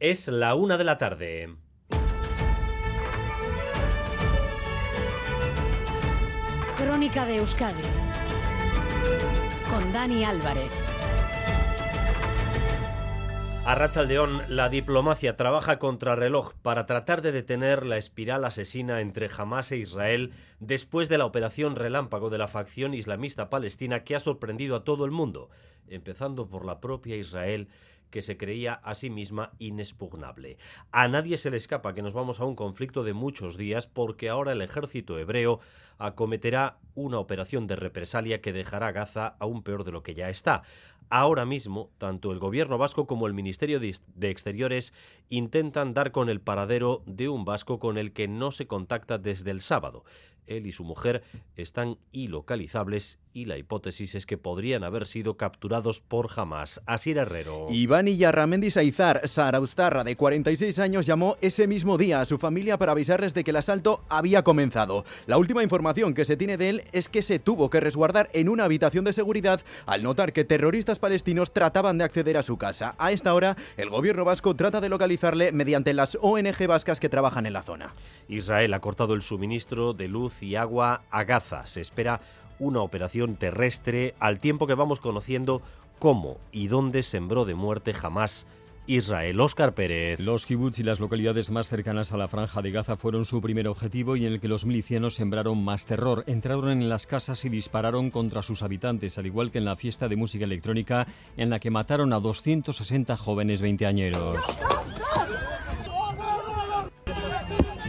Es la una de la tarde. Crónica de Euskadi con Dani Álvarez. A Rachaldeón, la diplomacia trabaja contra reloj para tratar de detener la espiral asesina entre Hamas e Israel después de la operación relámpago de la facción islamista palestina que ha sorprendido a todo el mundo, empezando por la propia Israel que se creía a sí misma inexpugnable. A nadie se le escapa que nos vamos a un conflicto de muchos días porque ahora el ejército hebreo acometerá una operación de represalia que dejará Gaza aún peor de lo que ya está. Ahora mismo, tanto el gobierno vasco como el Ministerio de Exteriores intentan dar con el paradero de un vasco con el que no se contacta desde el sábado. Él y su mujer están ilocalizables y la hipótesis es que podrían haber sido capturados por Hamas. Así Herrero. Iván Iyarramendi Saizar, Saraustarra, de 46 años, llamó ese mismo día a su familia para avisarles de que el asalto había comenzado. La última información que se tiene de él es que se tuvo que resguardar en una habitación de seguridad al notar que terroristas palestinos trataban de acceder a su casa. A esta hora, el gobierno vasco trata de localizarle mediante las ONG vascas que trabajan en la zona. Israel ha cortado el suministro de luz y agua a Gaza. Se espera una operación terrestre al tiempo que vamos conociendo cómo y dónde sembró de muerte jamás Israel. Oscar Pérez. Los kibbutz y las localidades más cercanas a la franja de Gaza fueron su primer objetivo y en el que los milicianos sembraron más terror. Entraron en las casas y dispararon contra sus habitantes, al igual que en la fiesta de música electrónica en la que mataron a 260 jóvenes veinteañeros.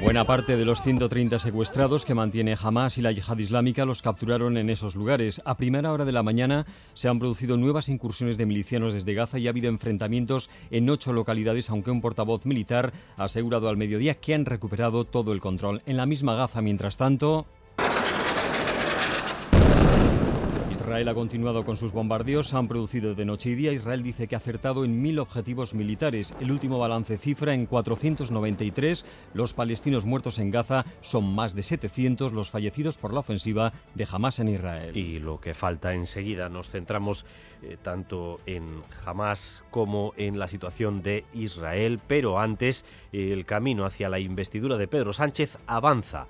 Buena parte de los 130 secuestrados que mantiene Hamas y la yihad islámica los capturaron en esos lugares. A primera hora de la mañana se han producido nuevas incursiones de milicianos desde Gaza y ha habido enfrentamientos en ocho localidades, aunque un portavoz militar ha asegurado al mediodía que han recuperado todo el control. En la misma Gaza, mientras tanto, Israel ha continuado con sus bombardeos, se han producido de noche y día. Israel dice que ha acertado en mil objetivos militares. El último balance cifra en 493. Los palestinos muertos en Gaza son más de 700 los fallecidos por la ofensiva de Hamas en Israel. Y lo que falta enseguida, nos centramos eh, tanto en Hamas como en la situación de Israel, pero antes el camino hacia la investidura de Pedro Sánchez avanza.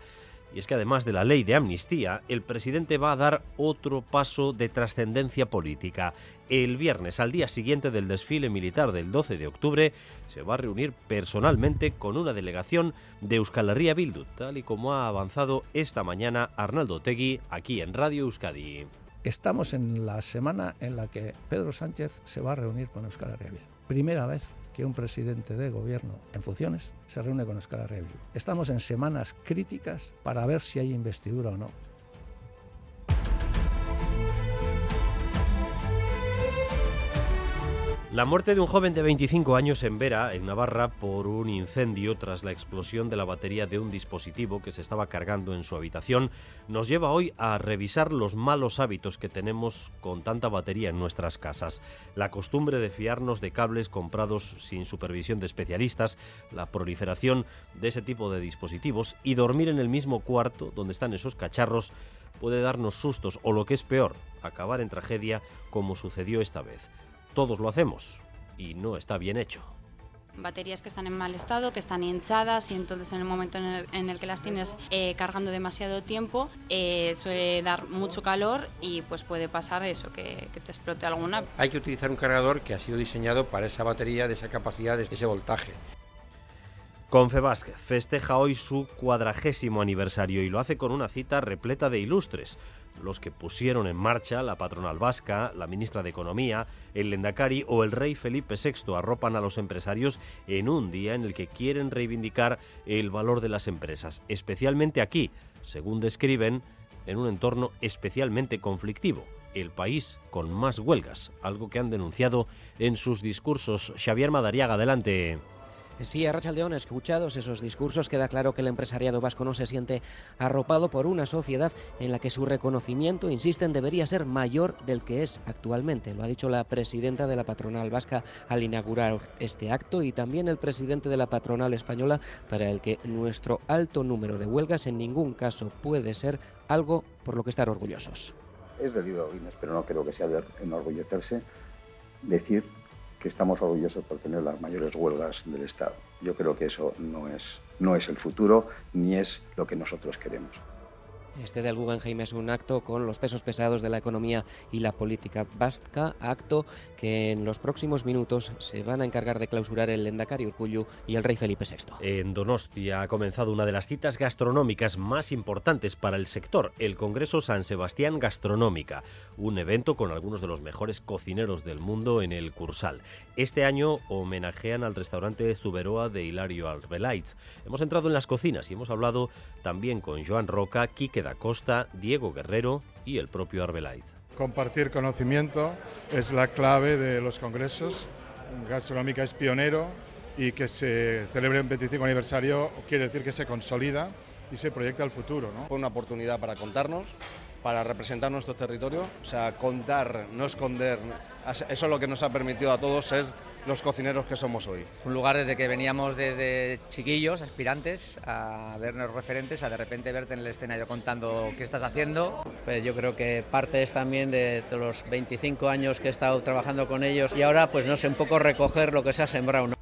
Y es que además de la ley de amnistía, el presidente va a dar otro paso de trascendencia política. El viernes, al día siguiente del desfile militar del 12 de octubre, se va a reunir personalmente con una delegación de Euskal Herria Bildu, tal y como ha avanzado esta mañana Arnaldo Tegui aquí en Radio Euskadi. Estamos en la semana en la que Pedro Sánchez se va a reunir con Euskal Herria Bildu. Primera vez que un presidente de gobierno en funciones se reúne con Escala Review. Estamos en semanas críticas para ver si hay investidura o no. La muerte de un joven de 25 años en Vera, en Navarra, por un incendio tras la explosión de la batería de un dispositivo que se estaba cargando en su habitación, nos lleva hoy a revisar los malos hábitos que tenemos con tanta batería en nuestras casas. La costumbre de fiarnos de cables comprados sin supervisión de especialistas, la proliferación de ese tipo de dispositivos y dormir en el mismo cuarto donde están esos cacharros puede darnos sustos o lo que es peor, acabar en tragedia como sucedió esta vez todos lo hacemos y no está bien hecho baterías que están en mal estado, que están hinchadas y entonces en el momento en el, que las tienes eh, cargando demasiado tiempo eh, suele dar mucho calor y pues puede pasar eso, que, que, te explote alguna. Hay que utilizar un cargador que ha sido diseñado para esa batería de esa capacidad, de ese voltaje. Confebasque festeja hoy su cuadragésimo aniversario y lo hace con una cita repleta de ilustres los que pusieron en marcha la patronal vasca, la ministra de Economía, el Lendakari o el rey Felipe VI arropan a los empresarios en un día en el que quieren reivindicar el valor de las empresas, especialmente aquí, según describen, en un entorno especialmente conflictivo el país con más huelgas, algo que han denunciado en sus discursos. Xavier Madariaga, adelante. Sí, a Rachaldeón, escuchados esos discursos, queda claro que el empresariado vasco no se siente arropado por una sociedad en la que su reconocimiento, insisten, debería ser mayor del que es actualmente. Lo ha dicho la presidenta de la patronal vasca al inaugurar este acto y también el presidente de la patronal española, para el que nuestro alto número de huelgas en ningún caso puede ser algo por lo que estar orgullosos. Es debido, Inés, pero no creo que sea de enorgullecerse, decir que estamos orgullosos por tener las mayores huelgas del Estado. Yo creo que eso no es, no es el futuro ni es lo que nosotros queremos. Este del Guggenheim es un acto con los pesos pesados de la economía y la política vasca, acto que en los próximos minutos se van a encargar de clausurar el Lendakari Urcullu y el rey Felipe VI. En Donostia ha comenzado una de las citas gastronómicas más importantes para el sector, el Congreso San Sebastián Gastronómica, un evento con algunos de los mejores cocineros del mundo en el Cursal. Este año homenajean al restaurante Zuberoa de Hilario Arbelaitz. Hemos entrado en las cocinas y hemos hablado también con Joan Roca, Quique Costa, Diego Guerrero y el propio Arbelaiz. Compartir conocimiento es la clave de los congresos. Gastronómica es pionero y que se celebre un 25 aniversario quiere decir que se consolida y se proyecta al futuro. ¿no? Fue una oportunidad para contarnos, para representar nuestro territorio, o sea, contar, no esconder. Eso es lo que nos ha permitido a todos ser los cocineros que somos hoy. Un lugar desde que veníamos desde chiquillos, aspirantes, a vernos referentes, a de repente verte en el escenario contando qué estás haciendo. Pues yo creo que parte es también de, los 25 años que he estado trabajando con ellos y ahora pues no sé, un poco recoger lo que se ha sembrado. ¿no?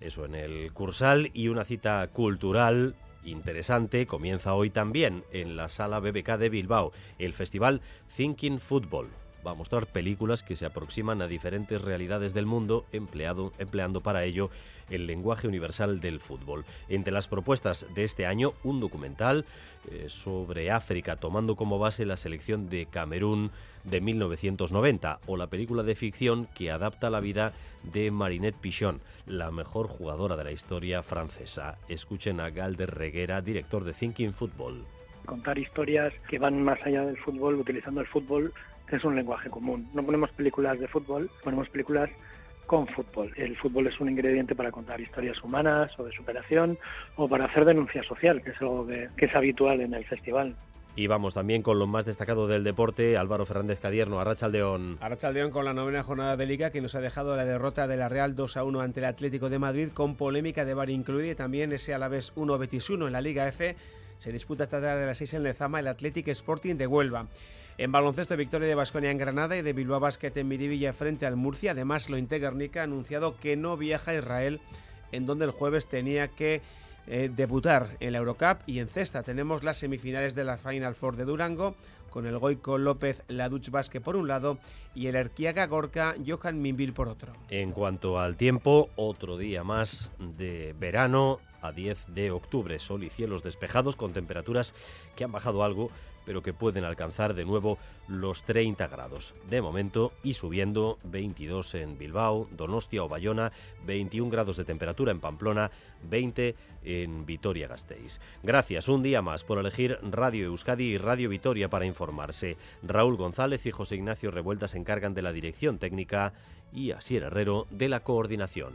Eso en el Cursal y una cita cultural interesante comienza hoy también en la sala BBK de Bilbao, el festival Thinking Football va a mostrar películas que se aproximan a diferentes realidades del mundo, empleando para ello el lenguaje universal del fútbol. Entre las propuestas de este año, un documental eh, sobre África, tomando como base la selección de Camerún de 1990, o la película de ficción que adapta la vida de Marinette Pichon, la mejor jugadora de la historia francesa. Escuchen a Galder Reguera, director de Thinking Football contar historias que van más allá del fútbol, utilizando el fútbol es un lenguaje común. No ponemos películas de fútbol, ponemos películas con fútbol. El fútbol es un ingrediente para contar historias humanas o de superación o para hacer denuncia social, que es algo que, es habitual en el festival. Y vamos también con lo más destacado del deporte, Álvaro Fernández Cadierno, Arrachaldeón. Arrachaldeón con la novena jornada de Liga que nos ha dejado la derrota de la Real 2 a 1 ante el Atlético de Madrid con polémica de bar incluida y también ese Alavés 1 Betis 1 en la Liga F. Se disputa esta tarde a las 6 en Lezama el Athletic Sporting de Huelva. En baloncesto, victoria de Basconia en Granada y de Bilbao Basket en Miribilla frente al Murcia. Además, lo Guernica ha anunciado que no viaja a Israel, en donde el jueves tenía que eh, debutar en la Eurocup. Y en cesta tenemos las semifinales de la Final Four de Durango, con el Goico López Laduch Basque por un lado y el Erquiaga Gorka Johan Minville por otro. En cuanto al tiempo, otro día más de verano a 10 de octubre. Sol y cielos despejados con temperaturas que han bajado algo pero que pueden alcanzar de nuevo los 30 grados. De momento y subiendo 22 en Bilbao, Donostia o Bayona, 21 grados de temperatura en Pamplona, 20 en Vitoria-Gasteiz. Gracias un día más por elegir Radio Euskadi y Radio Vitoria para informarse. Raúl González y José Ignacio Revuelta se encargan de la dirección técnica y Asier Herrero de la coordinación.